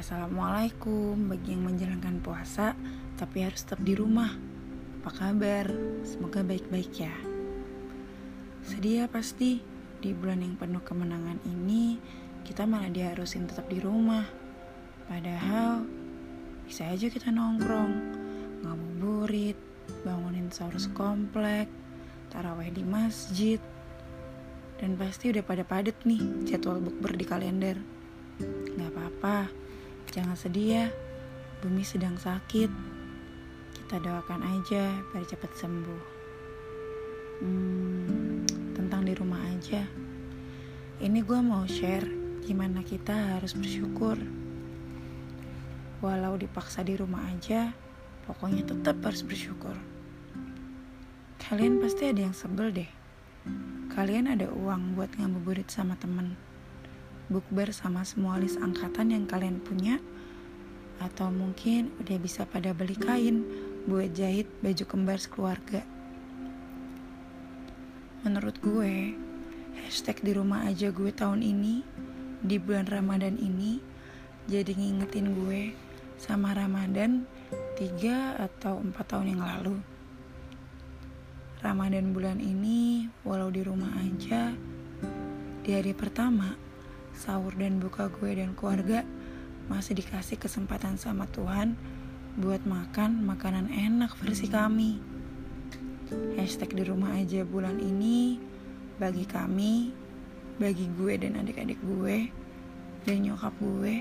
Assalamualaikum bagi yang menjalankan puasa tapi harus tetap di rumah. Apa kabar? Semoga baik-baik ya. Sedih ya pasti di bulan yang penuh kemenangan ini kita malah diharusin tetap di rumah. Padahal bisa aja kita nongkrong, ngabuburit, bangunin sahur sekomplek, taraweh di masjid. Dan pasti udah pada padet nih jadwal bukber di kalender. Gak apa-apa, Jangan sedih ya, bumi sedang sakit. Kita doakan aja biar cepat sembuh. Hmm, tentang di rumah aja. Ini gue mau share gimana kita harus bersyukur. Walau dipaksa di rumah aja, pokoknya tetap harus bersyukur. Kalian pasti ada yang sebel deh. Kalian ada uang buat ngabuburit sama temen bukber sama semua list angkatan yang kalian punya atau mungkin udah bisa pada beli kain buat jahit baju kembar sekeluarga. Menurut gue, hashtag di rumah aja gue tahun ini, di bulan Ramadan ini, jadi ngingetin gue sama Ramadan tiga atau empat tahun yang lalu. Ramadan bulan ini, walau di rumah aja, di hari pertama, sahur dan buka gue dan keluarga masih dikasih kesempatan sama Tuhan buat makan makanan enak versi kami. Hashtag di rumah aja bulan ini bagi kami, bagi gue dan adik-adik gue dan nyokap gue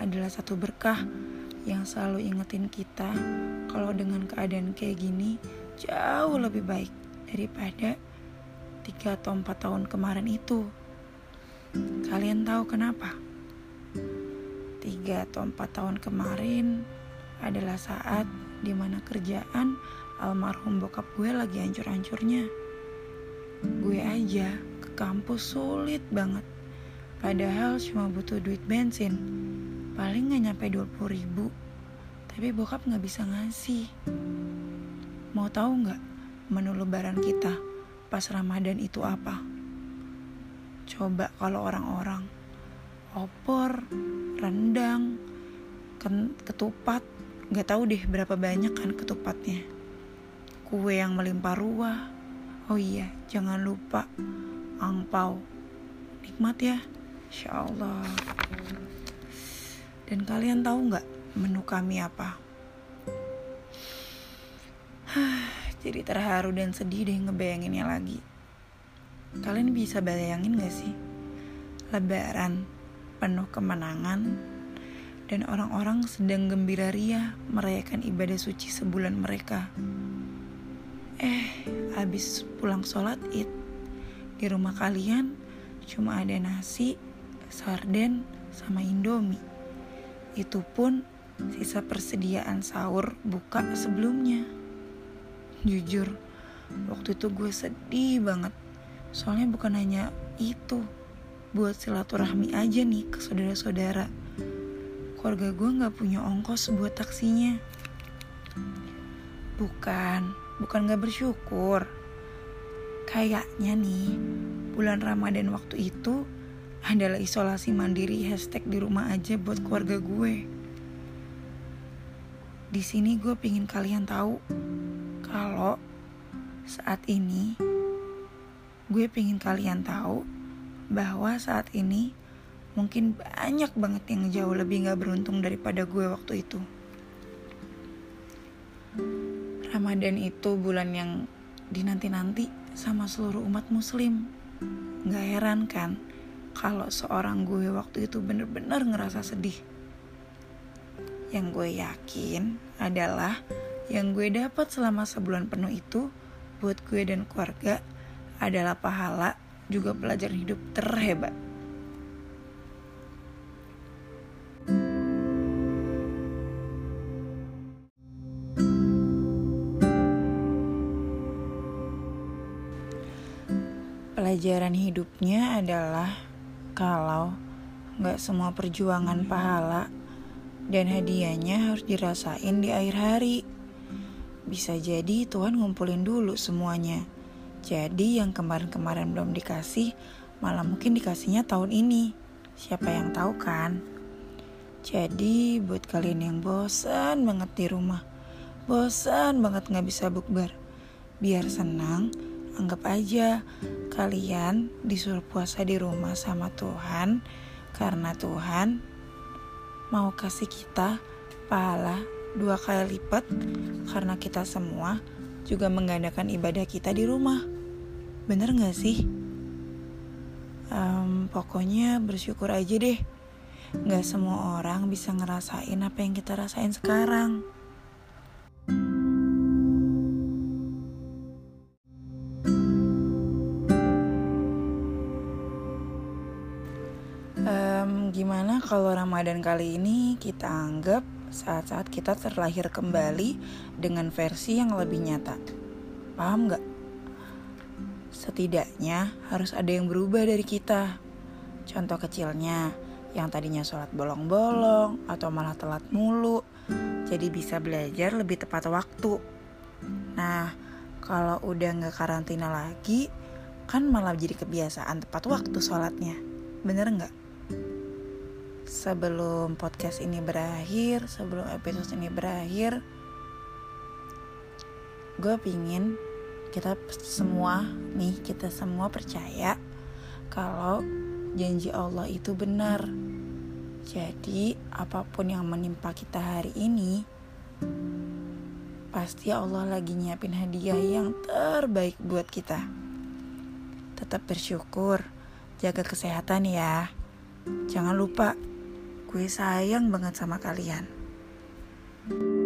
adalah satu berkah yang selalu ingetin kita kalau dengan keadaan kayak gini jauh lebih baik daripada tiga atau empat tahun kemarin itu. Kalian tahu kenapa? Tiga atau empat tahun kemarin adalah saat di mana kerjaan almarhum bokap gue lagi hancur-hancurnya. Gue aja ke kampus sulit banget. Padahal cuma butuh duit bensin. Paling gak nyampe 20 ribu. Tapi bokap gak bisa ngasih. Mau tahu nggak menu lebaran kita pas Ramadan itu apa? Coba kalau orang-orang opor, rendang, ketupat, nggak tahu deh berapa banyak kan ketupatnya. Kue yang melimpah ruah. Oh iya, jangan lupa angpau. Nikmat ya, Insya Allah. Dan kalian tahu nggak menu kami apa? Jadi terharu dan sedih deh ngebayanginnya lagi. Kalian bisa bayangin gak sih? Lebaran penuh kemenangan dan orang-orang sedang gembira ria merayakan ibadah suci sebulan mereka. Eh, habis pulang sholat id, di rumah kalian cuma ada nasi, sarden, sama indomie. Itu pun sisa persediaan sahur buka sebelumnya. Jujur, waktu itu gue sedih banget Soalnya bukan hanya itu, buat silaturahmi aja nih ke saudara-saudara. Keluarga gue gak punya ongkos buat taksinya. Bukan, bukan gak bersyukur. Kayaknya nih, bulan Ramadan waktu itu adalah isolasi mandiri hashtag di rumah aja buat keluarga gue. Di sini gue pingin kalian tahu kalau saat ini gue pengen kalian tahu bahwa saat ini mungkin banyak banget yang jauh lebih gak beruntung daripada gue waktu itu. Ramadan itu bulan yang dinanti-nanti sama seluruh umat muslim. Gak heran kan kalau seorang gue waktu itu bener-bener ngerasa sedih. Yang gue yakin adalah yang gue dapat selama sebulan penuh itu buat gue dan keluarga adalah pahala juga pelajaran hidup terhebat. Pelajaran hidupnya adalah kalau nggak semua perjuangan pahala dan hadiahnya harus dirasain di akhir hari. Bisa jadi Tuhan ngumpulin dulu semuanya jadi yang kemarin-kemarin belum dikasih, malah mungkin dikasihnya tahun ini. Siapa yang tahu kan? Jadi buat kalian yang bosan banget di rumah, bosan banget nggak bisa bukber, biar senang, anggap aja kalian disuruh puasa di rumah sama Tuhan karena Tuhan mau kasih kita pahala dua kali lipat karena kita semua juga menggandakan ibadah kita di rumah. Bener gak sih? Um, pokoknya bersyukur aja deh. Gak semua orang bisa ngerasain apa yang kita rasain sekarang. Um, gimana kalau Ramadan kali ini kita anggap saat-saat kita terlahir kembali dengan versi yang lebih nyata. Paham gak? Setidaknya harus ada yang berubah dari kita. Contoh kecilnya, yang tadinya sholat bolong-bolong atau malah telat mulu, jadi bisa belajar lebih tepat waktu. Nah, kalau udah gak karantina lagi, kan malah jadi kebiasaan tepat waktu sholatnya. Bener gak? Sebelum podcast ini berakhir, sebelum episode ini berakhir, gue pingin kita semua nih, kita semua percaya kalau janji Allah itu benar. Jadi apa pun yang menimpa kita hari ini, pasti Allah lagi nyiapin hadiah yang terbaik buat kita. Tetap bersyukur, jaga kesehatan ya. Jangan lupa gue sayang banget sama kalian. thank you